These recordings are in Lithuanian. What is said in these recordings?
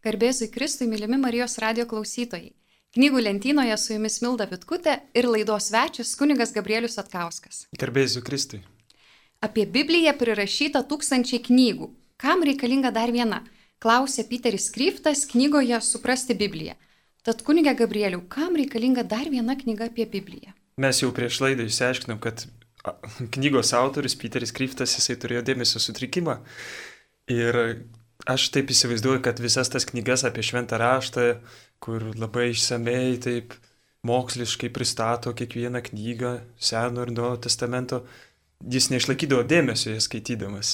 Garbėzui Kristui, mylimi Marijos radio klausytojai. Knygų lentynoje su jumis Milda Vitkutė ir laidos svečias kunigas Gabrielius Atkauskas. Garbėsiu Kristui. Apie Bibliją prirašyta tūkstančiai knygų. Kam reikalinga dar viena? Klausė Peteris Kryftas knygoje Suprasti Bibliją. Tad kunigė Gabrieliu, kam reikalinga dar viena knyga apie Bibliją? Mes jau prieš laidą išsiaiškinom, kad knygos autorius Peteris Kryftas, jisai turėjo dėmesio sutrikimą. Ir aš taip įsivaizduoju, kad visas tas knygas apie šventą raštą, kur labai išsamei taip moksliškai pristato kiekvieną knygą Seno ir Nuojo testamento, jis neišlaikydavo dėmesio jas skaitydamas.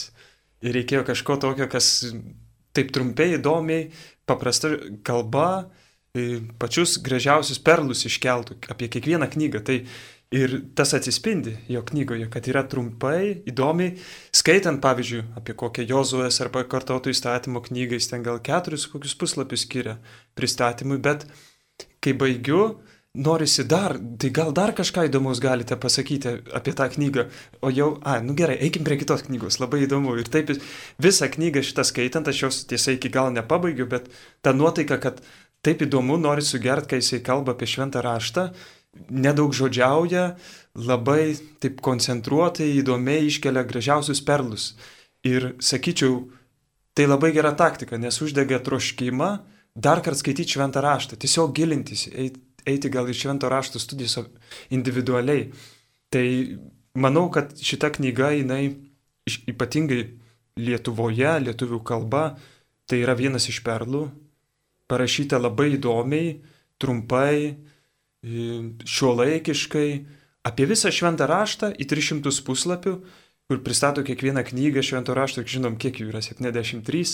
Ir reikėjo kažko tokio, kas taip trumpai, įdomiai, paprasta kalba, pačius gražiausius perlus iškeltų apie kiekvieną knygą. Tai ir tas atsispindi jo knygoje, kad yra trumpai, įdomiai, skaitant pavyzdžiui apie kokią Jozuės arba kartotų įstatymo knygą, jis ten gal keturis kokius puslapius skiria pristatymui, bet kai baigiu, norisi dar, tai gal dar kažką įdomaus galite pasakyti apie tą knygą, o jau, a, nu gerai, eikim prie kitos knygos, labai įdomu. Ir taip visą knygą šitą skaitant, aš jos tiesa iki gal nepabaigiu, bet ta nuotaika, kad taip įdomu, nori sugerti, kai jisai kalba apie šventą raštą, nedaug žodžiauja, labai taip koncentruotai, įdomiai iškelia gražiausius perlus. Ir sakyčiau, tai labai gera taktika, nes uždega troškimą dar kartą skaityti šventą raštą, tiesiog gilintis, eiti, gal į šventą rašto studijas individualiai. Tai manau, kad šita knyga, jinai ypatingai Lietuvoje, lietuvių kalba, tai yra vienas iš perlų, parašyta labai įdomiai, trumpai, šiuolaikiškai, apie visą šventą raštą į 300 puslapių, kur pristato kiekvieną knygą švento rašto, žinom, kiek jų yra 73,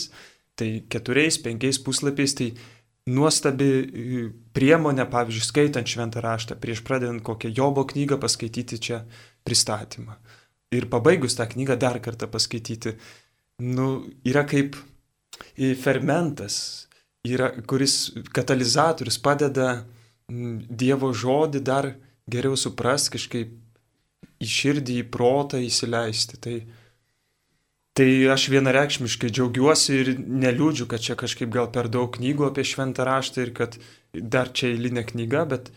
tai 4-5 puslapiais, tai nuostabi priemonė, pavyzdžiui, skaitant šventą raštą, prieš pradedant kokią Jobo knygą paskaityti čia pristatymą. Ir pabaigus tą knygą dar kartą paskaityti, nu, yra kaip fermentas, yra, kuris katalizatorius padeda Dievo žodį dar geriau supras, kažkaip į širdį, į protą įsileisti. Tai, tai aš vienareikšmiškai džiaugiuosi ir neliūdžiu, kad čia kažkaip gal per daug knygų apie šventą raštą ir kad dar čia eilinė knyga, bet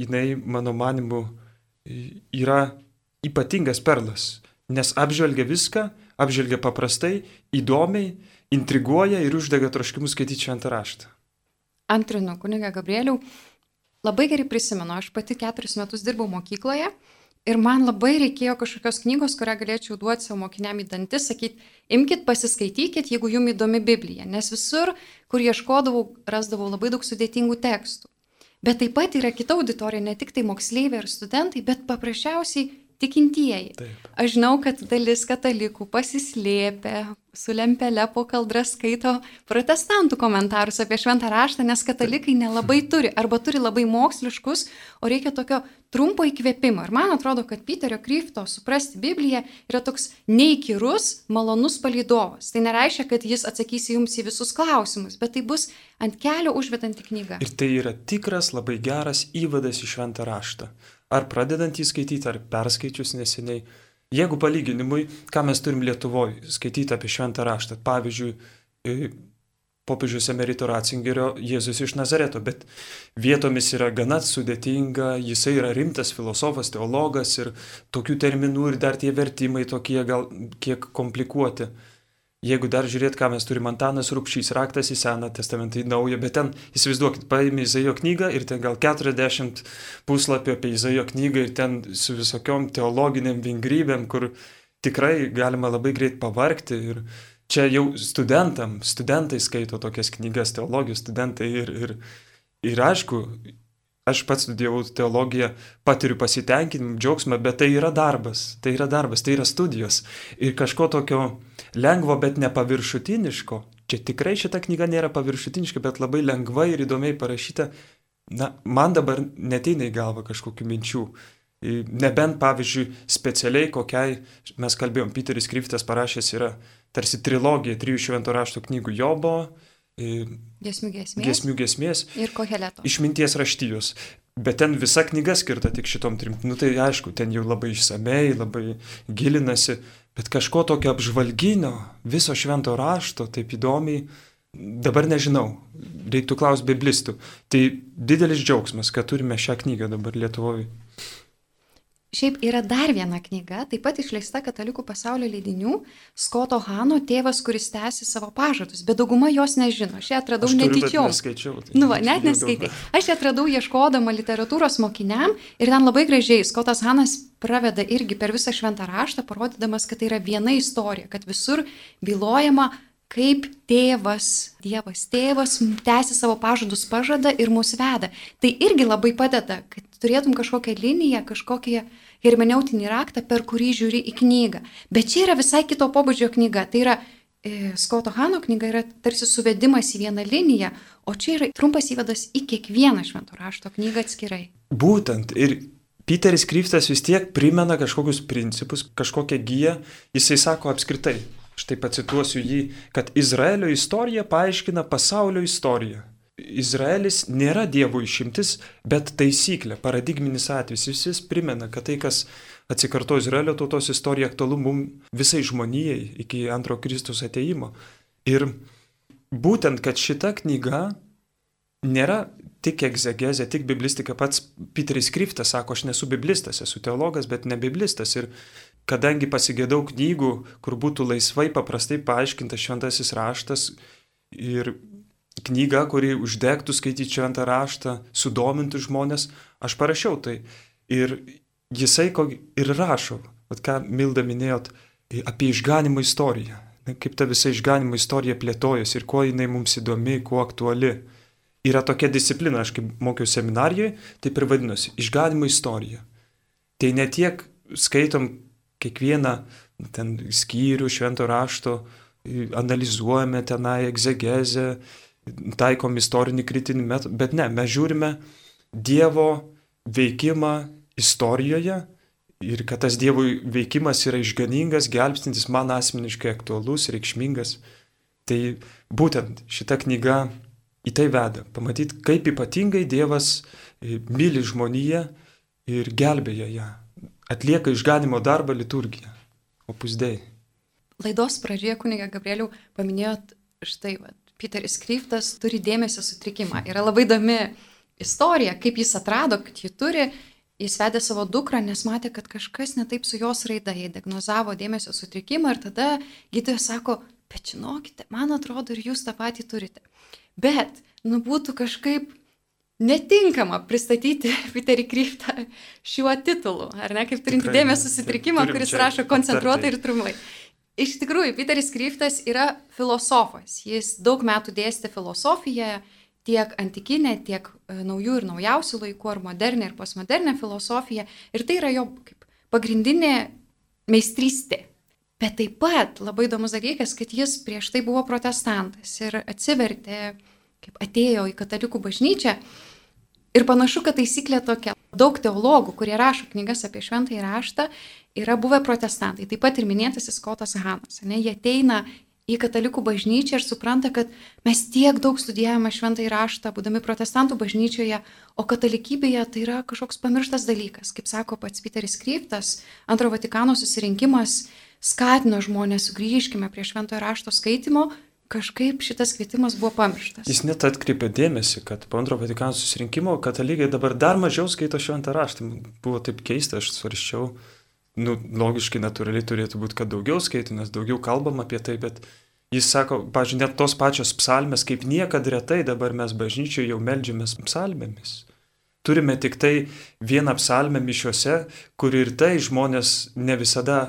jinai, mano manimu, yra ypatingas perlas, nes apžvelgia viską, apžvelgia paprastai, įdomiai, intriguoja ir uždega troškimus skaityti šventą raštą. Antrinu, kuniga Gabrieliau, labai gerai prisimenu, aš pati keturis metus dirbau mokykloje ir man labai reikėjo kažkokios knygos, kurią galėčiau duoti savo mokiniam į dantis, sakyti, imkite, pasiskaitykit, jeigu jums įdomi Biblija, nes visur, kur ieškodavau, rasdavau labai daug sudėtingų tekstų. Bet taip pat yra kita auditorija, ne tik tai moksleiviai ir studentai, bet paprasčiausiai tikintieji. Taip. Aš žinau, kad dalis katalikų pasislėpė, su lempele po kaldrą skaito protestantų komentarus apie šventą raštą, nes katalikai nelabai turi, arba turi labai moksliškus, o reikia tokio trumpo įkvėpimo. Ir man atrodo, kad Piterio Kryfto suprasti Bibliją yra toks neįkyrus, malonus palydovas. Tai nereiškia, kad jis atsakys jums į visus klausimus, bet tai bus ant kelio užvedanti knyga. Ir tai yra tikras, labai geras įvadas į šventą raštą ar pradedant jį skaityti, ar perskaičius neseniai. Jeigu palyginimui, ką mes turim Lietuvoje skaityti apie šventą raštą, pavyzdžiui, popiežius emerito Ratzingerio Jėzus iš Nazareto, bet vietomis yra gana sudėtinga, jisai yra rimtas filosofas, teologas ir tokių terminų ir dar tie vertimai tokie gal kiek komplikuoti. Jeigu dar žiūrėt, ką mes turime, Antanas Rupšys, raktas į Seną testamentą, į Naują, bet ten, įsivaizduokit, paėmė Izaijo knygą ir ten gal 40 puslapio apie Izaijo knygą ir ten su visokiom teologiniam vingrybėm, kur tikrai galima labai greit pavarkti. Ir čia jau studentam, studentai skaito tokias knygas, teologijos studentai ir, ir, ir aišku, aš pats studijavau teologiją, patiriu pasitenkinimą, džiaugsmą, bet tai yra darbas, tai yra darbas, tai yra studijos. Ir kažko tokio lengvo, bet nepaviršutiniško. Čia tikrai šita knyga nėra paviršutiniška, bet labai lengvai ir įdomiai parašyta. Na, man dabar neteina į galvą kažkokių minčių. Nebent, pavyzdžiui, specialiai kokiai, mes kalbėjom, Peteris Kryftas parašęs yra tarsi trilogija trijų švento rašto knygų Jobo, Gesmių gesmės. Gesmių gesmės. Ir koheleto. Išminties raštijos. Bet ten visa knyga skirta tik šitom trim. Nu tai aišku, ten jau labai išsamei, labai gilinasi, bet kažko tokio apžvalginio, viso švento rašto, taip įdomiai, Dabar nežinau, reiktų klausti biblistų. Tai didelis džiaugsmas, kad turime šią knygą dabar Lietuvoje. Šiaip yra dar viena knyga, taip pat išleista katalikų pasaulio leidinių, Skoto Hano tėvas, kuris tęsi savo pažadus, bet dauguma jos nežino. Aš ją atradau neskaičiau, tai Nu, va, net neskaitai. Aš ją atradau ieškodama literatūros mokiniam ir ten labai gražiai Skotas Hanas praveda irgi per visą šventą raštą, parodydamas, kad tai yra viena istorija, kad visur bylojama, kaip tėvas, Dievas tėvas tęsi savo pažadus, pažada ir mus veda. Tai irgi labai padeda, kad turėtum kažkokią liniją, kažkokią hermeneutinį raktą, per kurį žiūri į knygą. Bet čia yra visai kito pobūdžio knyga. Tai yra e, Skoto Hano knyga yra tarsi suvedimas į vieną liniją, o čia yra trumpas įvadas į kiekvieną švento rašto knygą atskirai. Būtent ir Peteris Kryftas vis tiek primena kažkokius principus, kažkokią giją, jisai sako apskritai, štai pacituosiu jį, kad Izraelio istorija paaiškina pasaulio istoriją. Izraelis nėra Dievo išimtis, bet taisyklė, paradigminis atvejis. Jis vis primena, kad tai, kas atsikarto Izraelio tautos istorija, aktualu mums visai žmonijai iki antro Kristus ateimo. Ir būtent, kad šita knyga nėra tik egzegezė, tik biblistika. Pats Peteris Kryftas sako, aš nesu biblistas, esu teologas, bet ne biblistas. Ir kadangi pasigėdau knygų, kur būtų laisvai, paprastai paaiškintas šventasis raštas ir knyga, kuri uždegtų skaityti šventą raštą, sudomintų žmonės, aš parašiau tai. Ir jisai ko ir rašo, vat ką Milda minėjot, apie išganimo istoriją. Kaip ta visa išganimo istorija plėtojasi ir kuo jinai mums įdomi, kuo aktuali. Yra tokia disciplina, aš kaip mokiau seminarijoje, taip ir vadinosi - išganimo istorija. Tai ne tiek skaitom kiekvieną ten skyrių švento rašto, analizuojame tenai egzegezę, taikom istorinį kritinį metodą, bet ne, mes žiūrime Dievo veikimą istorijoje ir kad tas Dievo veikimas yra išganingas, gelbstintis, man asmeniškai aktualus, reikšmingas. Tai būtent šita knyga į tai veda. Pamatyti, kaip ypatingai Dievas myli žmoniją ir gelbėja ją. Atlieka išganimo darbą liturgiją. Opusdėjai. Laidos pradžioje, kuniga Gabrieliau, paminėjot štai, va, Peteris Kryftas turi dėmesio sutrikimą. Yra labai įdomi istorija, kaip jis atrado, kad jį turi. Jis vedė savo dukrą, nes matė, kad kažkas netaip su jos raida. Jie diagnozavo dėmesio sutrikimą ir tada gydytojas sako, bet žinokite, man atrodo ir jūs tą patį turite. Bet, nu būtų kažkaip netinkama pristatyti Peterį Kryftą šiuo titulu, ar ne, kaip turinti dėmesio sutrikimą, kuris rašo koncentruotai ir trumpai. Iš tikrųjų, Peteris Kryftas yra filosofas. Jis daug metų dėstė filosofiją, tiek antikinę, tiek e, naujų ir naujausių laikų, ar modernę ir postmodernę filosofiją. Ir tai yra jo kaip pagrindinė meistrystė. Bet taip pat labai įdomus dalykas, kad jis prieš tai buvo protestantas ir atsivertė, kaip atėjo į katalikų bažnyčią. Ir panašu, kad taisyklė tokia. Daug teologų, kurie rašo knygas apie šventąjį raštą, yra buvę protestantai. Taip pat ir minėtasis Skotas Hanas. Ne? Jie ateina į katalikų bažnyčią ir supranta, kad mes tiek daug studijavome šventąjį raštą, būdami protestantų bažnyčioje, o katalikybėje tai yra kažkoks pamirštas dalykas. Kaip sako pats Peteris Kryptas, antro Vatikano susirinkimas skatino žmonės sugrįžkime prie šventojo rašto skaitimo, kažkaip šitas kvietimas buvo pamirštas. Jis net atkreipė dėmesį, kad po antro Vatikano susirinkimo katalikai dabar dar mažiau skaito šventą raštą. Buvo taip keista, aš svarščiau, nu, logiškai, natūraliai turėtų būti, kad daugiau skaito, nes daugiau kalbam apie tai, bet jis sako, pažiūrėjau, net tos pačios psalmės, kaip niekada retai dabar mes bažnyčioje jau melžiamės psalmėmis. Turime tik tai vieną psalmę mišiuose, kur ir tai žmonės ne visada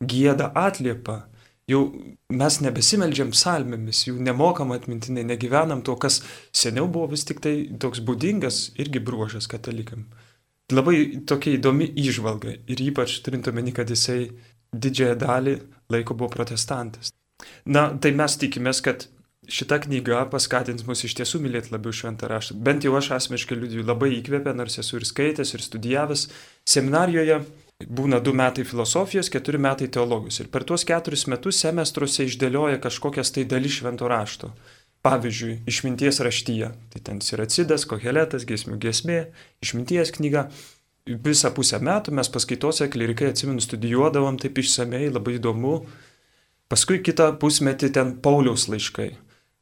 gėda atliepa. Jau mes nebesimeldžiam psalmėmis, jų nemokam atmintinai, negyvenam to, kas seniau buvo vis tik tai toks būdingas irgi bruožas katalikam. Labai tokia įdomi išvalga ir ypač turint omeny, kad jisai didžiąją dalį laiko buvo protestantas. Na, tai mes tikimės, kad šita knyga paskatins mus iš tiesų mylėti labiau šventą raštą. Bent jau aš asmeniškai liudiju labai įkvėpę, nors esu ir skaitęs, ir studijavęs. Seminarijoje būna du metai filosofijos, keturi metai teologijos. Ir per tuos keturis metus semestruose išdėlioja kažkokias tai dalis švento rašto. Pavyzdžiui, išminties raštyje. Tai ten Siracidas, Koheletas, Gesmių gesmė, išminties knyga. Visą pusę metų mes paskaitose klerikai atsimenu studijuodavom taip išsamei, labai įdomu. Paskui kitą pusmetį ten Pauliaus laiškai.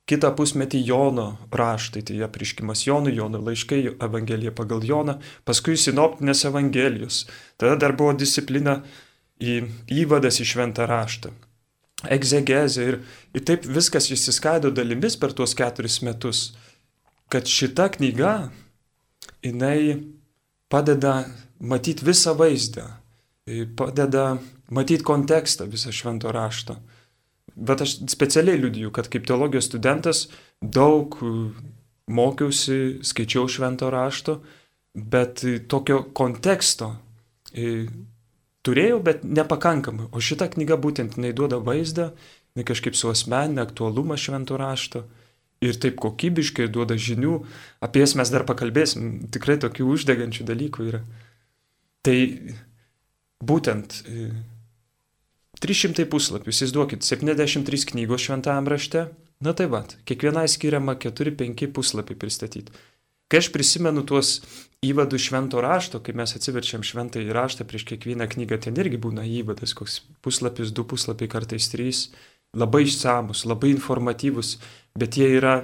Kitą pusmetį Jono raštai, tai apriškimas Jonui, Jono laiškai, Evangelija pagal Joną, paskui sinoptinės Evangelijos. Tada dar buvo disciplina į įvadas į šventą raštą. Egzegezė ir, ir taip viskas išsiskaido dalimis per tuos keturis metus, kad šita knyga, jinai padeda matyti visą vaizdą, padeda matyti kontekstą visą švento rašto. Bet aš specialiai liudiju, kad kaip teologijos studentas daug mokiausi, skaičiau švento rašto, bet tokio konteksto turėjau, bet nepakankamai. O šita knyga būtent jinai duoda vaizdą, jinai kažkaip su asmeninė aktualumą švento rašto ir taip kokybiškai duoda žinių, apie jas mes dar pakalbėsim, tikrai tokių uždegančių dalykų yra. Tai būtent 300 e, puslapių, įsivaizduokit, 73 knygos šventajam rašte, na tai va, kiekvienai skiriama 4-5 puslapiai pristatyti. Kai aš prisimenu tuos įvadų švento rašto, kai mes atsiverčiam šventą įraštą prieš kiekvieną knygą, ten irgi būna įvadas, koks puslapis, du puslapiai, kartais trys, labai išsamus, labai informatyvus, bet jie yra,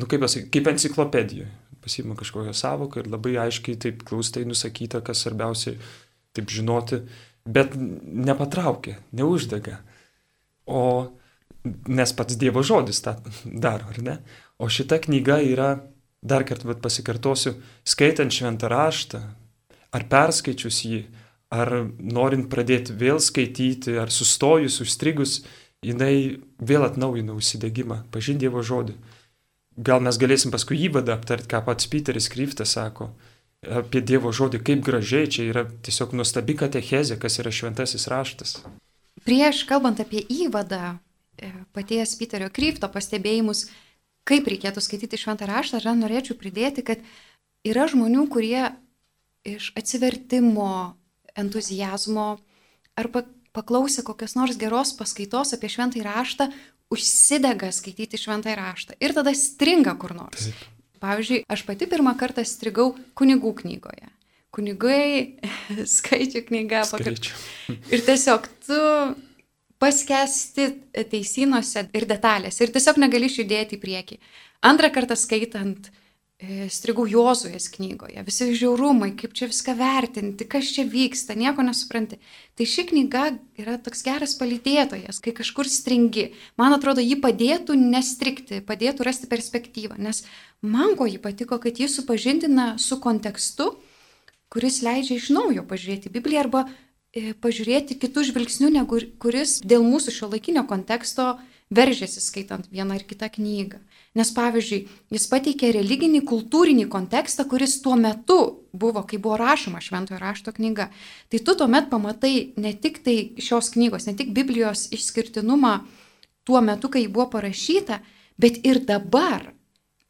nu kaip kaip enciklopedijoje. Pasima kažkokią savoką ir labai aiškiai taip klaustai nusakyta, kas svarbiausia, taip žinoti, bet nepatraukia, neuždega. O nes pats Dievo žodis tą daro, ar ne? O šita knyga yra dar kartą pasikartosiu, skaitant šventą raštą, ar perskaičius jį, ar norint pradėti vėl skaityti, ar sustojus, užstrigus, jinai vėl atnaujina užsidėgymą, pažinti Dievo žodį. Gal mes galėsim paskui įvadą aptarti, ką pats Peteris Kryftas sako apie Dievo žodį, kaip gražiai čia yra tiesiog nuostabi katechezė, kas yra šventasis raštas. Prieš kalbant apie įvadą, e, paties Peterio Kryfto pastebėjimus, kaip reikėtų skaityti šventą raštą, aš norėčiau pridėti, kad yra žmonių, kurie iš atsivertimo, entuzijazmo arba paklausę kokios nors geros paskaitos apie šventąjį raštą, užsidega skaityti šventąjį raštą ir tada stringa kur nors. Pavyzdžiui, aš pati pirmą kartą strigau kunigų knygoje. Kunigai, skaičių knyga. Skaičių. Ir tiesiog tu paskesti teisynuose ir detalėse ir tiesiog negali judėti į priekį. Antrą kartą skaitant e, strigų Jozuės knygoje, visi žiaurumai, kaip čia viską vertinti, kas čia vyksta, nieko nesupranti. Tai ši knyga yra toks geras palydėtojas, kai kažkur stringi. Man atrodo, ji padėtų nestrikti, padėtų rasti perspektyvą, nes man ko ji patiko, kad ji supažindina su kontekstu, kuris leidžia iš naujo pažiūrėti Bibliją arba E, pažiūrėti kitų žvilgsnių, negu kuris dėl mūsų šio laikinio konteksto veržėsi skaitant vieną ar kitą knygą. Nes pavyzdžiui, jis pateikė religinį, kultūrinį kontekstą, kuris tuo metu buvo, kai buvo rašoma šventojo rašto knyga. Tai tu tuomet pamatai ne tik tai šios knygos, ne tik Biblijos išskirtinumą tuo metu, kai buvo parašyta, bet ir dabar,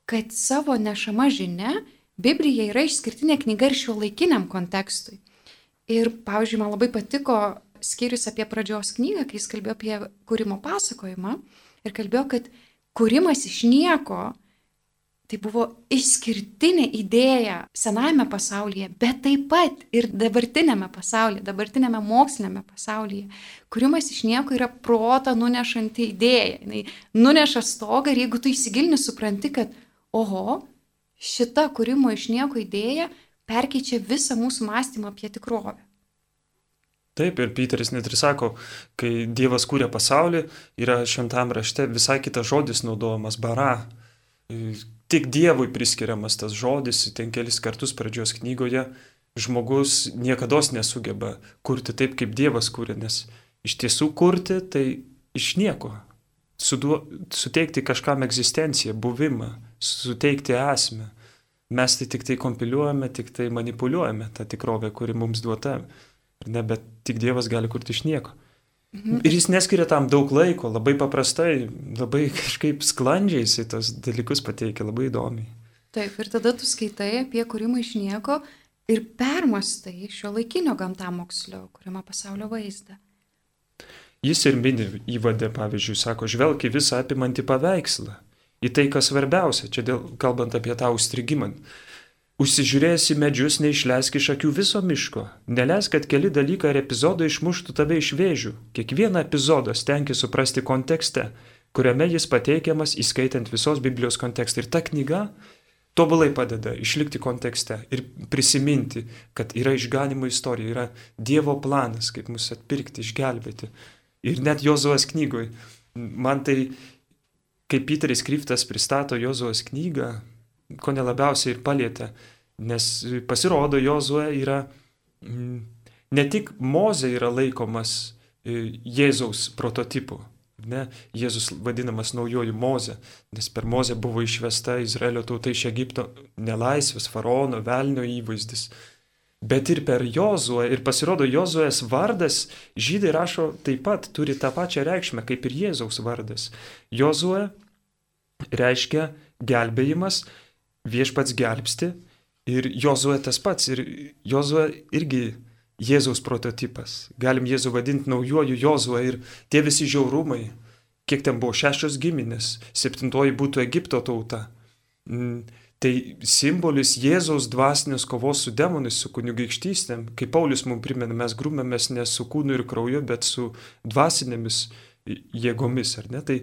kad savo nešama žinia Biblija yra išskirtinė knyga ir šio laikiniam kontekstui. Ir, pavyzdžiui, man labai patiko skyrius apie pradžios knygą, kai jis kalbėjo apie kūrimo pasakojimą ir kalbėjo, kad kūrimas iš nieko tai buvo išskirtinė idėja senajame pasaulyje, bet taip pat ir dabartinėme pasaulyje, dabartinėme mokslinėme pasaulyje. Kūrimas iš nieko yra protą nunešanti idėja. Jis nuneša stogą ir jeigu tu įsigilini, supranti, kad, oho, šita kūrimo iš nieko idėja perkeičia visą mūsų mąstymą apie tikrovę. Taip, ir Pyteris net ir sako, kai Dievas kūrė pasaulį, yra šventam rašte visai kitas žodis naudojamas - bara. Tik Dievui priskiriamas tas žodis, ten kelis kartus pradžios knygoje žmogus niekada nesugeba kurti taip, kaip Dievas kūrė, nes iš tiesų kurti tai iš nieko. Suduo, suteikti kažkam egzistenciją, buvimą, suteikti esmę. Mes tai tik tai kompiliuojame, tik tai manipuliuojame tą tikrovę, kuri mums duota. Ne, bet tik Dievas gali kurti iš nieko. Mhm. Ir jis neskiria tam daug laiko, labai paprastai, labai kažkaip sklandžiai jisai tos dalykus pateikia, labai įdomiai. Taip, ir tada tu skaitai apie kūrimą iš nieko ir permastai šio laikinio gamtamokslio kūrimo pasaulio vaizdą. Jis ir mini įvadė, pavyzdžiui, sako, žvelk į visą apimantį paveikslą į tai, kas svarbiausia, čia dėl, kalbant apie tą užstrigimą. Užsižiūrėjęs į medžius, neišleisk iš akių viso miško. Neleisk, kad keli dalykai ar epizodai išmuštų tave iš vėžių. Kiekvieną epizodą stengi suprasti kontekste. kuriame jis pateikiamas įskaitant visos Biblijos kontekstą. Ir ta knyga tobulai padeda išlikti kontekste ir prisiminti, kad yra išganimo istorija, yra Dievo planas, kaip mus atpirkti, išgelbėti. Ir net Jozuos knygoje, man tai, kaip Peteris Kryftas pristato Jozuos knygą, ko nelabiausiai ir palėtė, nes pasirodo, Jozuė yra mm, ne tik Moze yra laikomas e, Jėzaus prototipu, Ne, Jėzus vadinamas naujoji Moze, nes per Mozę buvo išvesta Izraelio tauta iš Egipto nelaisvės, faraono, velnio įvaizdis. Bet ir per Jozuą, ir pasirodo Jozuės vardas, žydai rašo taip pat turi tą pačią reikšmę kaip ir Jėzaus vardas. Jozuė reiškia gelbėjimas, viešpats gelbsti ir Jozuė tas pats, ir Jozuė irgi Jėzaus prototipas. Galim Jėzų vadinti naujoju Jozuo ir tie visi žiaurumai, kiek ten buvo šešios giminės, septintoji būtų Egipto tauta. Mm, tai simbolis Jėzaus dvasinės kovos su demonais, su kunigaikštystėm. Kaip Paulius mums primena, mes grūmėmės ne su kūnu ir krauju, bet su dvasinėmis jėgomis, ar ne? Tai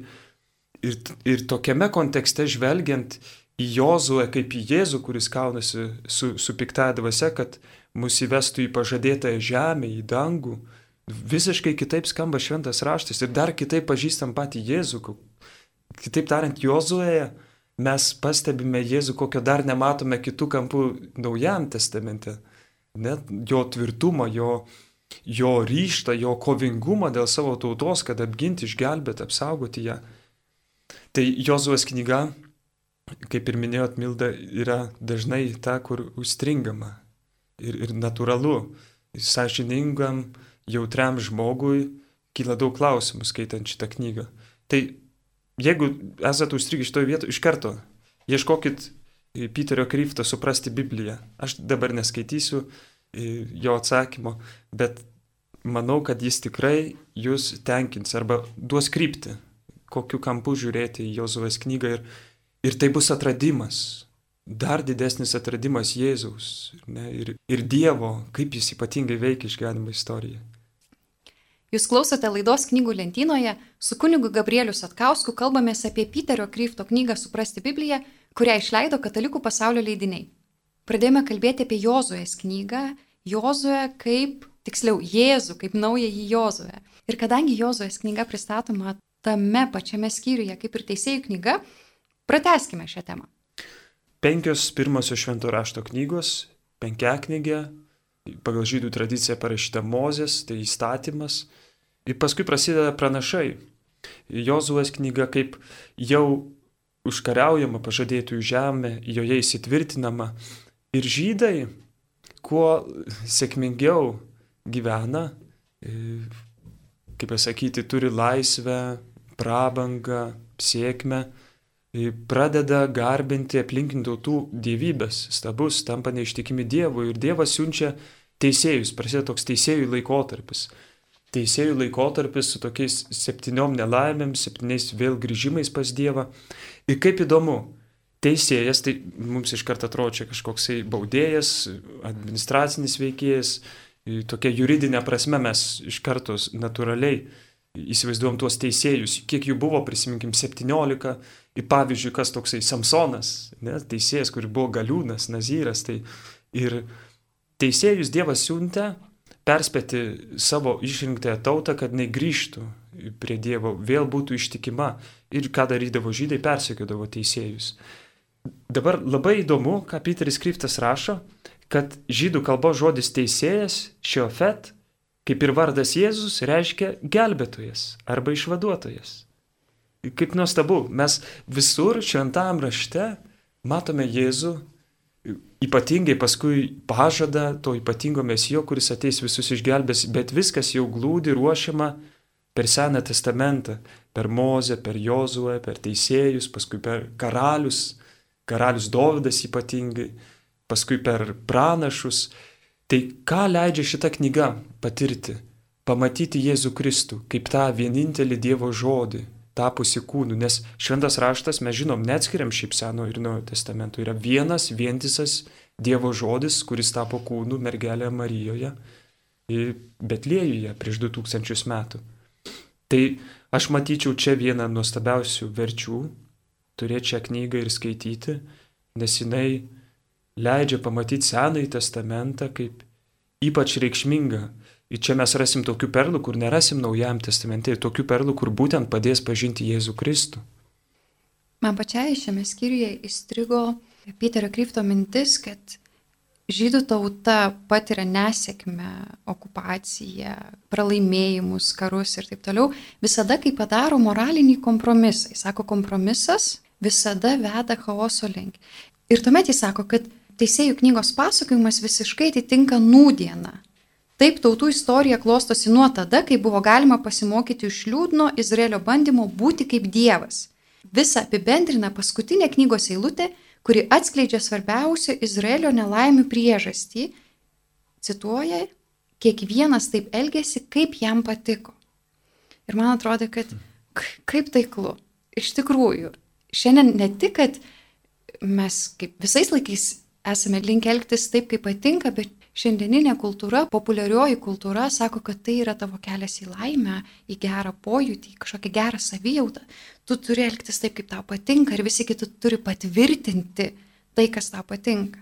ir, ir tokiame kontekste žvelgiant į Jozuę kaip į Jėzų, kuris kaunasi su, su piktąja dvasia, kad mus įvestų į pažadėtąją žemę, į dangų. Visiškai kitaip skamba šventas raštas ir dar kitaip pažįstam patį Jėzų. Kitaip tariant, Jozuėje mes pastebime Jėzų, kokio dar nematome kitų kampų Naujam testamente. Net jo tvirtumą, jo, jo ryštą, jo kovingumą dėl savo tautos, kad apginti, išgelbėti, apsaugoti ją. Tai Jozuės knyga, kaip ir minėjot, Milda, yra dažnai ta, kur užstringama, ir, ir natūralu, sąžiningam, jautriam žmogui kyla daug klausimų skaitant šitą knygą. Tai jeigu esate užstrigę šitoje vietoje, iš karto ieškokit Piterio Kryftą suprasti Bibliją. Aš dabar neskaitysiu jo atsakymo, bet manau, kad jis tikrai jūs tenkins arba duos krypti, kokiu kampu žiūrėti į Jozuvės knygą ir, ir tai bus atradimas, dar didesnis atradimas Jėzaus ne, ir, ir Dievo, kaip jis ypatingai veikia išganimo istoriją. Jūs klausote laidos knygų lentynoje, su kunigu Gabrieliu Satkausku kalbamės apie Piterio Kryfto knygą Suprasti Bibliją, kurią išleido katalikų pasaulio leidiniai. Pradėjome kalbėti apie Jozuės knygą, Jozuę kaip, tiksliau, Jėzų kaip naująjį Jozuę. Ir kadangi Jozuės knyga pristatoma tame pačiame skyriuje kaip ir teisėjų knyga, prateskime šią temą penkios pirmosios švento rašto knygos, penkiaknygė, pagal žydų tradiciją parašyta Mozės, tai įstatymas. Ir paskui prasideda pranašai. Jozuės knyga kaip jau užkariaujama pažadėtųjų žemė, joje įsitvirtinama. Ir žydai, kuo sėkmingiau gyvena, e, kaip pasakyti, turi laisvę, prabangą, sėkmę, pradeda garbinti aplinkinių tautų dievybės, stabus, tampa neištikimi Dievui ir Dievas siunčia teisėjus, prasideda toks teisėjų laikotarpis. Teisėjų laikotarpis su tokiais septyniom nelaimėm, septyniais vėl grįžimais pas Dievą. Ir kaip įdomu, teisėjas, tai mums iš karto atrodo čia kažkoksai baudėjas, administracinis veikėjas, tokia juridinė prasme mes iš karto natūraliai įsivaizduom tuos teisėjus, kiek jų buvo, prisiminkim, 17 į pavyzdžiui, kas toksai Samsonas, ne, teisėjas, kuris buvo galiūnas, nazyras, tai ir teisėjus Dievas siuntė perspėti savo išrinktąją tautą, kad negrįžtų prie Dievo, vėl būtų ištikima. Ir ką darydavo žydai, persekiodavo teisėjus. Dabar labai įdomu, ką Peteris Kryptas rašo, kad žydų kalbos žodis teisėjas, šiofet, kaip ir vardas Jėzus, reiškia gelbėtojas arba išvaduotojas. Kaip nuostabu, mes visur šventam rašte matome Jėzų, ypatingai paskui pažada to ypatingo mesijo, kuris ateis visus išgelbės, bet viskas jau glūdi ruošiama per Seną testamentą, per Mozę, per Jozuę, per teisėjus, paskui per karalius, karalius Dovydas ypatingai, paskui per pranašus. Tai ką leidžia šita knyga patirti? Pamatyti Jėzų Kristų kaip tą vienintelį Dievo žodį, tapusi kūnu, nes šventas raštas, mes žinom, neatskiriam šiaip seno ir naujo testamento, yra vienas vientisas Dievo žodis, kuris tapo kūnu mergelė Marijoje, Betlėjuje prieš 2000 metų. Tai aš matyčiau čia vieną nuostabiausių verčių turėti šią knygą ir skaityti, nes jinai leidžia pamatyti Senąjį testamentą kaip ypač reikšmingą. Ir čia mes rasim tokių perlų, kur nerasim Naujajam testamente, tokių perlų, kur būtent padės pažinti Jėzų Kristų. Man pačiai šiame skyriuje įstrigo Peterio Krypto mintis, kad žydų tauta patiria nesėkmę, okupaciją, pralaimėjimus, karus ir taip toliau, visada kai padaro moralinį kompromisą. Jis sako, kompromisas visada veda chaoso link. Ir tuomet jis sako, kad teisėjų knygos pasakojimas visiškai atitinka nūdieną. Taip tautų istorija klostosi nuo tada, kai buvo galima pasimokyti iš liūdno Izraelio bandymo būti kaip Dievas. Visa apibendrina paskutinė knygos eilutė, kuri atskleidžia svarbiausią Izraelio nelaimių priežastį. Cituoja, kiekvienas taip elgėsi, kaip jam patiko. Ir man atrodo, kad kaip taiklu. Iš tikrųjų, šiandien ne tik, kad mes kaip visais laikais esame linkę elgtis taip, kaip patinka, bet šiandieninė kultūra, populiarioji kultūra sako, kad tai yra tavo kelias į laimę, į gerą pojūtį, į kažkokią gerą savijautą. Tu turi elgtis taip, kaip tau patinka ir visi kiti turi patvirtinti tai, kas tau patinka.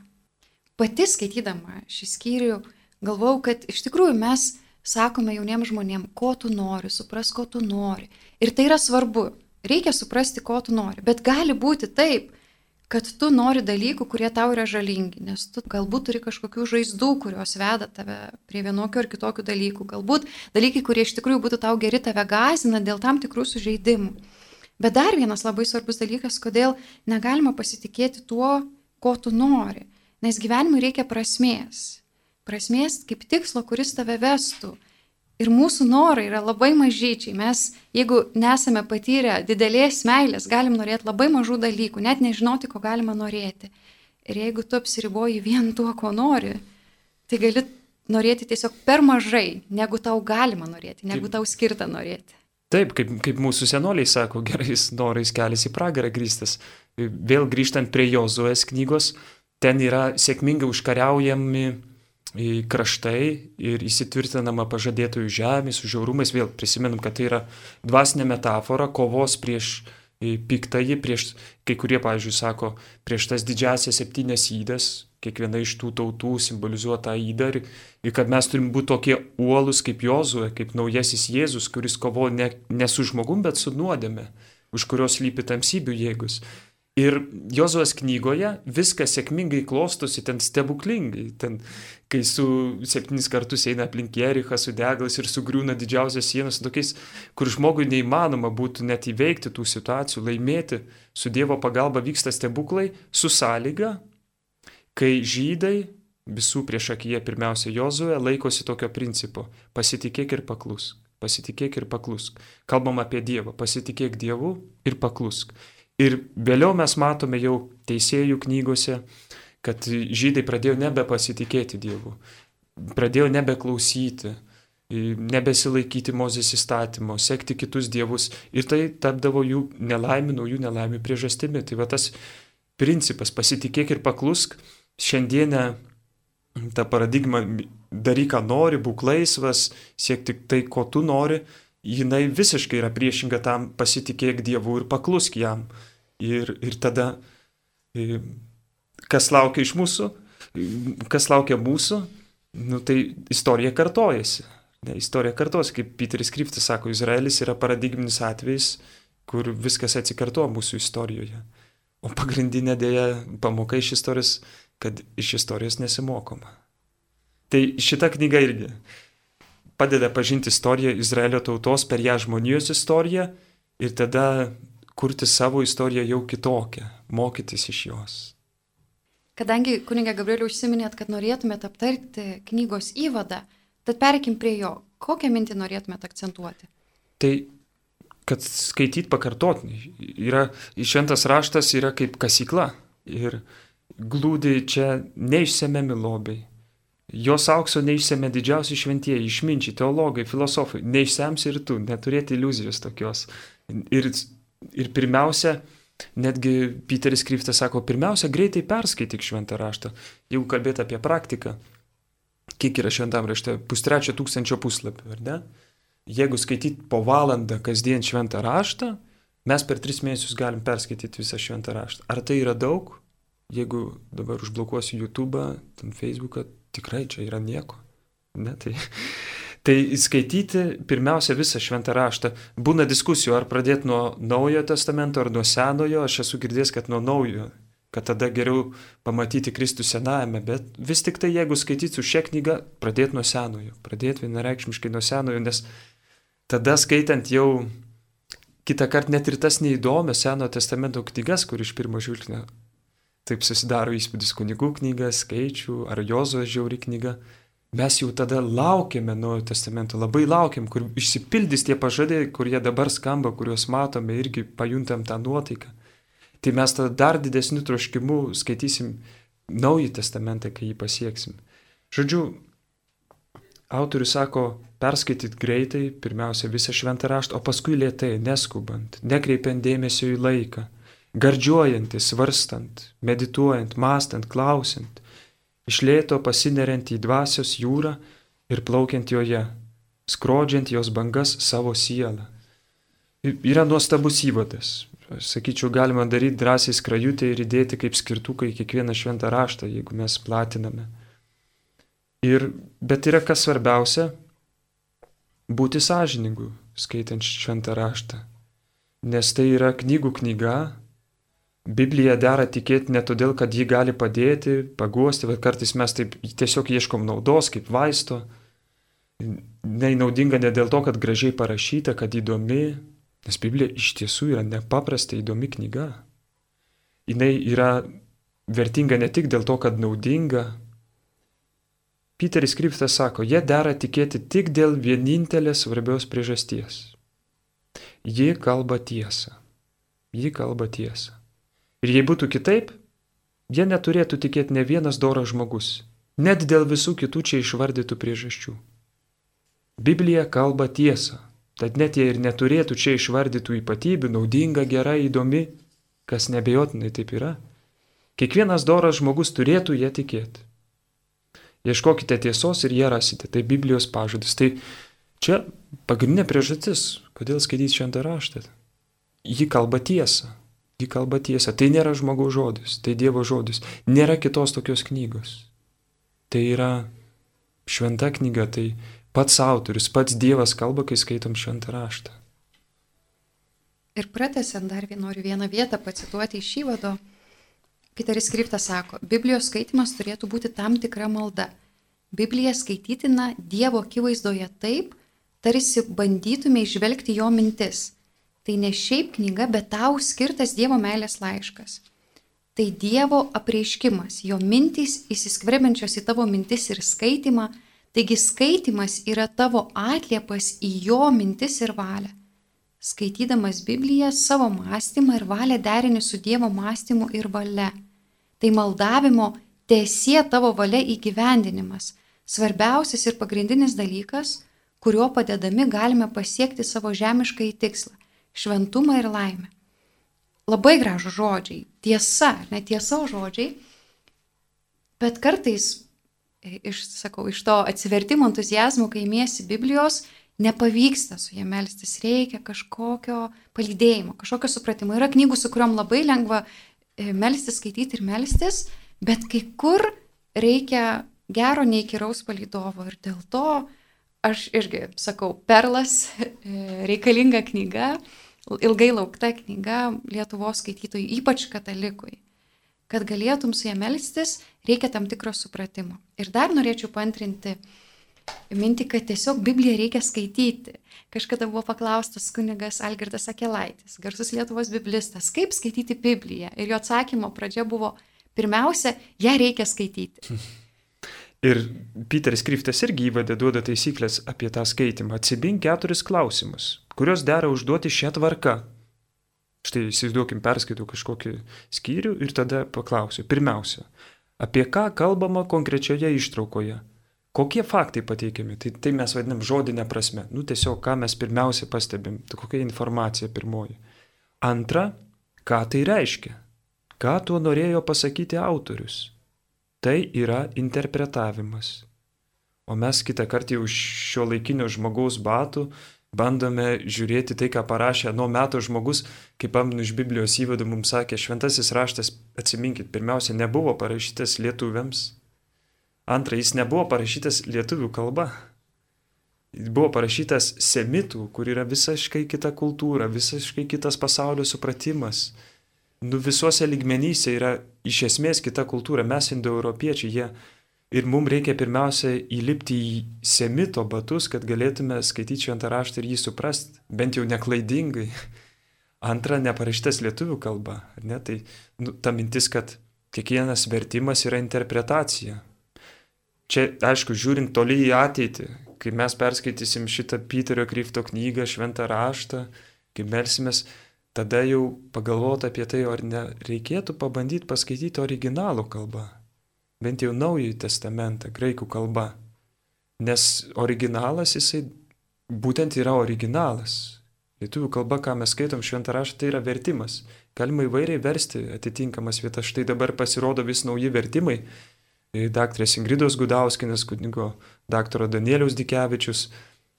Pati skaitydama šį skyrių galvau, kad iš tikrųjų mes sakome jauniems žmonėms, ko tu nori, supras, ko tu nori. Ir tai yra svarbu. Reikia suprasti, ko tu nori. Bet gali būti taip, kad tu nori dalykų, kurie tau yra žalingi, nes tu galbūt turi kažkokių žaizdų, kurios veda tave prie vienokio ar kitokių dalykų, galbūt dalykai, kurie iš tikrųjų būtų tau geri, tave gazina dėl tam tikrų sužeidimų. Bet dar vienas labai svarbus dalykas, kodėl negalima pasitikėti tuo, ko tu nori, nes gyvenimui reikia prasmės. Prasmės kaip tikslo, kuris tave vestų. Ir mūsų norai yra labai mažyčiai. Mes, jeigu nesame patyrę didelės meilės, galim norėti labai mažų dalykų, net nežinoti, ko galima norėti. Ir jeigu tu apsiriboji vien tuo, ko nori, tai gali norėti tiesiog per mažai, negu tau galima norėti, negu tau skirta norėti. Taip, kaip, kaip mūsų senoliai sako, gerais norais kelias į pragarą grįstas. Vėl grįžtant prie Jozuės knygos, ten yra sėkmingai užkariaujami kraštai ir įsitvirtinama pažadėtojų žemė su žiaurumais. Vėl prisimenam, kad tai yra dvasinė metafora kovos prieš piktąjį, prieš, kai kurie, pavyzdžiui, sako, prieš tas didžiasias septynes įdas, kiekviena iš tų tautų simbolizuoja tą įdą ir, kad mes turim būti tokie uolus kaip Jozuė, kaip naujasis Jėzus, kuris kovoja ne, ne su žmogum, bet su nuodėme, už kurios lypi tamsybių jėgus. Ir Jozuos knygoje viskas sėkmingai klostosi ten stebuklingai. Ten, kai su septynis kartus eina aplink Jerichą su deglas ir sugriūna didžiausias sienas, tokiais, kur žmogui neįmanoma būtų net įveikti tų situacijų, laimėti, su Dievo pagalba vyksta stebuklai, su sąlyga, kai žydai visų prieš akiją pirmiausia Jozuė laikosi tokio principo - pasitikėk ir paklusk. Pasitikėk ir paklusk. Kalbam apie Dievą. Pasitikėk Dievu ir paklusk. Ir vėliau mes matome jau teisėjų knygose, kad žydai pradėjo nebepasitikėti Dievu, pradėjo nebeklausyti, nebesilaikyti Mozės įstatymo, sekti kitus dievus. Ir tai tapdavo jų nelaimė, naujų nelaimė priežastimi. Tai va tas principas pasitikėk ir paklusk. Šiandienę tą paradigmą daryk, ką nori, būk laisvas, siek tik tai, ko tu nori, jinai visiškai yra priešinga tam pasitikėk Dievu ir paklusk jam. Ir, ir tada, e, kas laukia iš mūsų, kas laukia mūsų, nu, tai istorija kartojasi. Ne, istorija kartojasi, kaip Peteris Kryptis sako, Izraelis yra paradigminis atvejis, kur viskas atsikartoja mūsų istorijoje. O pagrindinė dėja pamoka iš istorijos, kad iš istorijos nesimokoma. Tai šita knyga irgi padeda pažinti istoriją Izraelio tautos per ją žmonijos istoriją ir tada kurti savo istoriją jau kitokią, mokytis iš jos. Kadangi kunigė Gabrieliu užsiminėt, kad norėtumėt aptarti knygos įvadą, tad perkim prie jo. Kokią mintį norėtumėt akcentuoti? Tai, kad skaityt pakartotinai. Yra, šventas raštas yra kaip kasykla ir glūdi čia neišsemiami lobiai Jos aukso neišsėmė didžiausi šventieji, išminčiai, teologai, filosofai. Neišsems ir tu, neturėti iliuzijos tokios. Ir, ir pirmiausia, netgi Peteris Kryftas sako, pirmiausia, greitai perskaityk šventą raštą. Jeigu kalbėt apie praktiką, kiek yra šventam rašte, pustrečio tūkstančio puslapių, ar ne? jeigu skaityti po valandą kasdien šventą raštą, mes per tris mėnesius galim perskaityti visą šventą raštą. Ar tai yra daug? Jeigu dabar užblokuosiu YouTube, ten Facebooką, tikrai čia yra nieko. Ne, tai, tai skaityti pirmiausia visą šventą raštą. Būna diskusijų, ar pradėti nuo naujojo testamento, ar nuo senojo. Aš esu girdėjęs, kad nuo naujojo kad tada geriau pamatyti Kristų senajame, bet vis tik tai jeigu skaitysiu šią knygą, pradėti nuo senojo, pradėti vienareikšmiškai nuo senojo, nes tada skaitant jau kitą kartą net ir tas neįdomias Senojo testamento knygas, kur iš pirmo žvilgsnio taip susidaro įspūdis kunigų knyga, skaičių ar Jozo žiauri knyga, mes jau tada laukiame Naujojo testamento, labai laukiam, kur išsipildys tie pažadai, kurie dabar skamba, kuriuos matome irgi pajuntam tą nuotaiką. Tai mes tada dar didesniu troškimu skaitysim Naująjį testamentą, kai jį pasieksim. Žodžiu, autorius sako, perskaityti greitai, pirmiausia visą šventą raštą, o paskui lietai, neskubant, nekreipiant dėmesio į laiką, gardžiuojant, svarstant, medituojant, mastant, klausant, iš lėto pasineriant į dvasios jūrą ir plaukiant joje, skrodžiant jos bangas savo sielą. Yra nuostabus įvadas. Sakyčiau, galima daryti drąsiai skrajutę ir įdėti kaip skirtukai kiekvieną šventą raštą, jeigu mes platiname. Ir, bet yra kas svarbiausia - būti sąžiningu, skaitant šventą raštą. Nes tai yra knygų knyga. Biblija dera tikėti ne todėl, kad ji gali padėti, paguosti, bet kartais mes taip tiesiog ieškom naudos kaip vaisto. Neinaudinga ne dėl to, kad gražiai parašyta, kad įdomi, nes Biblija iš tiesų yra nepaprastai įdomi knyga. Jis yra vertinga ne tik dėl to, kad naudinga, Piteris Kryptas sako, jie dera tikėti tik dėl vienintelės svarbios priežasties. Ji kalba tiesą. Ji kalba tiesą. Ir jei būtų kitaip, jie neturėtų tikėti ne vienas doras žmogus, net dėl visų kitų čia išvardytų priežasčių. Biblija kalba tiesą, tad net jei ir neturėtų čia išvardytų ypatybių, naudinga, gera, įdomi, kas nebejotinai taip yra, kiekvienas doras žmogus turėtų ją tikėti. Ieškokite tiesos ir ją rasite. Tai Biblijos pažadas. Tai čia pagrindinė priežastis, kodėl skaityti šventą raštą. Ji kalba tiesą. Ji kalba tiesą. Tai nėra žmogaus žodis, tai Dievo žodis. Nėra kitos tokios knygos. Tai yra šventa knyga, tai pats autorius, pats Dievas kalba, kai skaitom šventą raštą. Ir pratęsiant dar noriu vieną vietą pacituoti iš įvado. Piteris Kriptas sako, Biblijos skaitimas turėtų būti tam tikra malda. Biblija skaitytina Dievo akivaizdoje taip, tarsi bandytume išvelgti jo mintis. Tai ne šiaip knyga, bet tau skirtas Dievo meilės laiškas. Tai Dievo apreiškimas, jo mintys įsiskverbiančios į tavo mintis ir skaitimą, taigi skaitimas yra tavo atliepas į jo mintis ir valią. Skaitydamas Bibliją savo mąstymą ir valią derini su Dievo mąstymu ir valia tai maldavimo tiesie tavo valia įgyvendinimas. Svarbiausias ir pagrindinis dalykas, kuriuo padedami galime pasiekti savo žemišką į tikslą - šventumą ir laimę. Labai gražų žodžiai, tiesa, netiesa žodžiai, bet kartais, iš, sakau, iš to atsivertimo entuzijazmo, kai mėsi Biblijos, nepavyksta su jie melstis, reikia kažkokio palydėjimo, kažkokio supratimo. Yra knygų, su kuriuom labai lengva E, melstis, skaityti ir melstis, bet kai kur reikia gero neįkyraus palydovo. Ir dėl to aš irgi sakau, perlas e, reikalinga knyga, ilgai laukta knyga Lietuvos skaitytojui, ypač katalikui. Kad galėtum su ją melstis, reikia tam tikro supratimo. Ir dar norėčiau pantrinti mintį, kad tiesiog Bibliją reikia skaityti. Kažkada buvo paklaustas kunigas Algirdas Akelaitis, garsus Lietuvos biblistas, kaip skaityti Bibliją. Ir jo atsakymo pradžia buvo, pirmiausia, ją reikia skaityti. Ir Peteris Kryftas irgi įvadė duoda taisyklės apie tą skaitimą. Atsibink keturis klausimus, kuriuos dera užduoti šią tvarką. Štai įsivaizduokim, perskaitau kažkokį skyrių ir tada paklausiu. Pirmiausia, apie ką kalbama konkrečioje ištraukoje? Kokie faktai pateikiami? Tai, tai mes vadinam žodinę prasme. Nu tiesiog, ką mes pirmiausia pastebim, tai kokia informacija pirmoji. Antra, ką tai reiškia? Ką tuo norėjo pasakyti autorius? Tai yra interpretavimas. O mes kitą kartą už šio laikinio žmogaus batų bandome žiūrėti tai, ką parašė nuo metų žmogus, kaip paminu iš Biblijos įvadų mums sakė, šventasis raštas, atsiminkit, pirmiausia, nebuvo parašytas lietuviams, antra, jis nebuvo parašytas lietuvių kalba, jis buvo parašytas semitų, kur yra visiškai kita kultūra, visiškai kitas pasaulio supratimas. Nu visuose ligmenyse yra iš esmės kita kultūra, mes indoeuropiečiai, jie Ir mums reikia pirmiausia įlipti į semito batus, kad galėtume skaityti šventą raštą ir jį suprasti, bent jau neklaidingai. Antra, neparašytas lietuvių kalba. Ne? Tai nu, ta mintis, kad kiekvienas vertimas yra interpretacija. Čia, aišku, žiūrint toli į ateitį, kai mes perskaitysim šitą Peterio Kryfto knygą, šventą raštą, kai melsimės, tada jau pagalvoti apie tai, ar nereikėtų pabandyti paskaityti originalų kalbą bent jau Naująjį testamentą, graikų kalba. Nes originalas jisai būtent yra originalas. Lietuvių kalba, ką mes skaitom šventą raštą, tai yra vertimas. Galima įvairiai versti atitinkamas vietas. Štai dabar pasirodo vis nauji vertimai. E, daktarės Ingridos Gudauskinės, kunigo daktaro Danieliaus Dikevičius,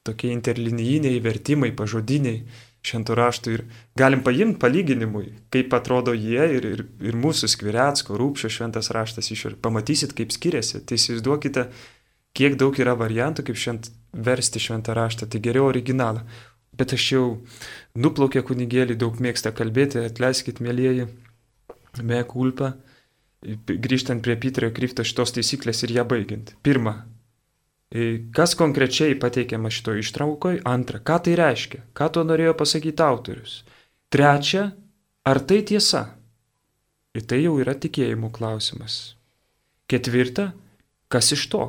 tokie interlinijiniai vertimai, pažodiniai šventų raštų ir galim paimti palyginimui, kaip atrodo jie ir, ir, ir mūsų skviretsko, rūpšio šventas raštas iš ir pamatysit, kaip skiriasi. Tai įsivaizduokite, kiek daug yra variantų, kaip švent versti šventą raštą, tai geriau originalą. Bet aš jau nuplaukė kunigėlį, daug mėgsta kalbėti, atleiskit, mėlyjeji, me kulpa, grįžtant prie Piterio Krypto šitos taisyklės ir ją baigiant. Pirma, Kas konkrečiai pateikiama šito ištraukoje? Antra, ką tai reiškia? Ką to norėjo pasakyti autorius? Trečia, ar tai tiesa? Ir tai jau yra tikėjimo klausimas. Ketvirta, kas iš to?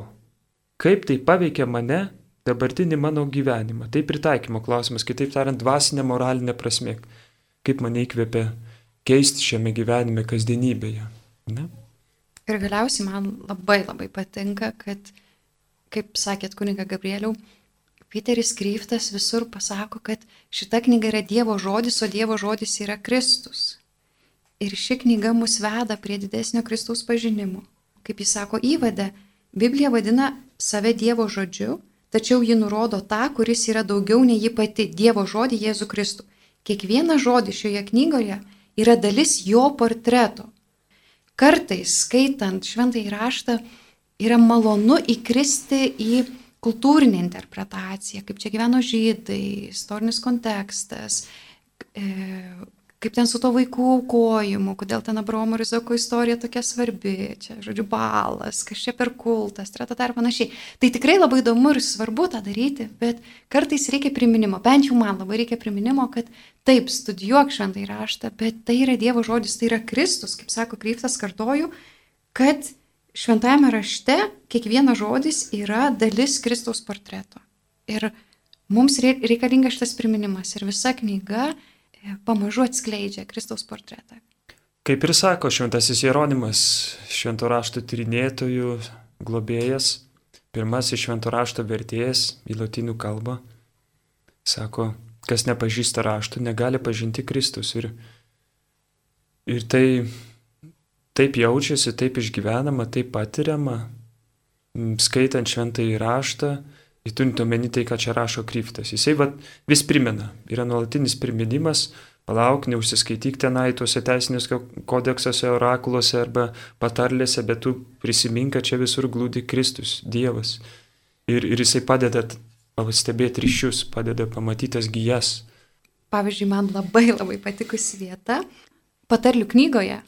Kaip tai paveikia mane, dabartinį mano gyvenimą? Tai pritaikymo klausimas, kitaip tariant, dvasinė moralinė prasme. Kaip mane įkvėpia keisti šiame gyvenime kasdienybėje. Ne? Ir galiausiai man labai labai patinka, kad kaip sakėt kuniga Gabrieliau, Piteris Kryftas visur pasako, kad šita knyga yra Dievo žodis, o Dievo žodis yra Kristus. Ir ši knyga mus veda prie didesnio Kristaus pažinimo. Kaip jis sako įvade, Biblija vadina save Dievo žodžiu, tačiau ji nurodo tą, kuris yra daugiau nei ji pati - Dievo žodį Jėzų Kristų. Kiekvienas žodis šioje knygoje yra dalis jo portreto. Kartais, skaitant šventąjį raštą, yra malonu įkristi į kultūrinę interpretaciją, kaip čia gyveno žydai, istorinis kontekstas, e, kaip ten su to vaikų aukojimu, kodėl ten Abraomo ir Izoko istorija tokia svarbi, čia, žodžiu, balas, kas čia per kultas, tratata ir panašiai. Tai tikrai labai įdomu ir svarbu tą daryti, bet kartais reikia priminimo, bent jau man labai reikia priminimo, kad taip, studijuok šventai raštą, bet tai yra Dievo žodis, tai yra Kristus, kaip sako Kryptas, kartoju, kad šventajame rašte kiekvienas žodis yra dalis Kristaus portreto. Ir mums reikalingas šitas priminimas ir visa knyga e, pamažu atskleidžia Kristaus portretą. Kaip ir sako šventasis Jeronimas, švento rašto tyrinėtojų globėjas, pirmasis švento rašto vertėjas į latinų kalbą, sako, kas nepažįsta rašto, negali pažinti Kristus. Ir, ir tai taip jaučiasi, taip išgyvenama, taip patiriama, skaitant šventąjį raštą, įturint omeny tai, ką čia rašo kryptas. Jisai vat, vis primena, yra nuolatinis priminimas, palauk, neužsiskaityk tenai tuose teisinėse kodeksuose, orakuluose arba patarlėse, bet tu prisimink, kad čia visur glūdi Kristus, Dievas. Ir, ir jisai padeda pastebėti ryšius, padeda pamatytas gyjas. Pavyzdžiui, man labai labai patikusi vieta patarlių knygoje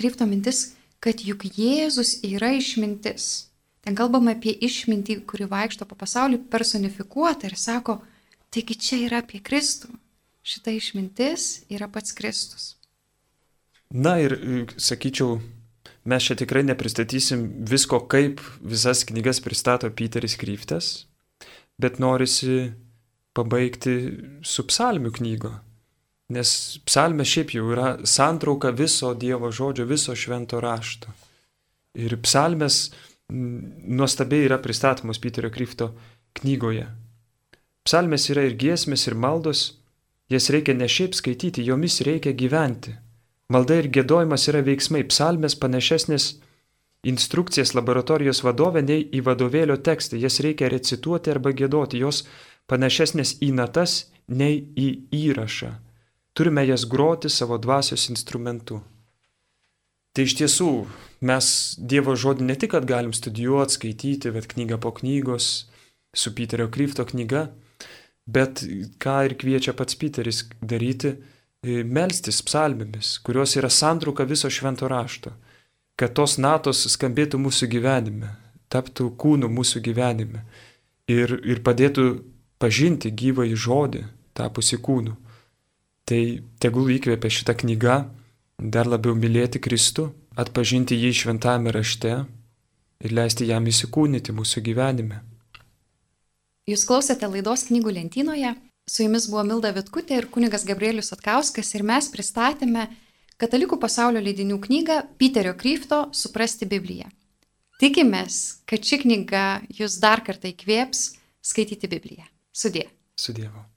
krypto mintis, kad juk Jėzus yra išmintis. Ten kalbama apie išmintį, kuri vaikšto po pasaulį personifikuota ir sako, taigi čia yra apie Kristų. Šita išmintis yra pats Kristus. Na ir sakyčiau, mes čia tikrai nepristatysim visko, kaip visas knygas pristato Peteris Kryftas, bet norisi pabaigti su psalmių knygo. Nes psalmė šiaip jau yra santrauka viso Dievo žodžio, viso švento rašto. Ir psalmės nuostabiai yra pristatomos Piterio Kryfto knygoje. Psalmės yra ir giesmės, ir maldos, jas reikia ne šiaip skaityti, jomis reikia gyventi. Malda ir gėdojimas yra veiksmai, psalmės panašesnės instrukcijas laboratorijos vadovė nei į vadovėlio tekstą, jas reikia recituoti arba gėdoti, jos panašesnės į natas nei į įrašą. Turime jas groti savo dvasios instrumentu. Tai iš tiesų mes Dievo žodį ne tik, kad galim studijuoti, skaityti, bet knygą po knygos, su Piterio Kryfto knyga, bet ką ir kviečia pats Piteris daryti, e, melstis psalmėmis, kurios yra santruka viso švento rašto, kad tos natos skambėtų mūsų gyvenime, taptų kūnų mūsų gyvenime ir, ir padėtų pažinti gyvą į žodį, tapusi kūnu. Tai tegul įkvėpia šitą knygą dar labiau mylėti Kristų, atpažinti jį šventame rašte ir leisti jam įsikūnyti mūsų gyvenime. Jūs klausėte laidos knygų lentynoje, su jumis buvo Milda Vitkutė ir kunigas Gabrielius Atkauskas ir mes pristatėme Katalikų pasaulio leidinių knygą Piterio Kryfto Suprasti Bibliją. Tikimės, kad ši knyga jūs dar kartą įkvėps skaityti Bibliją. Sudė. Su Dievu.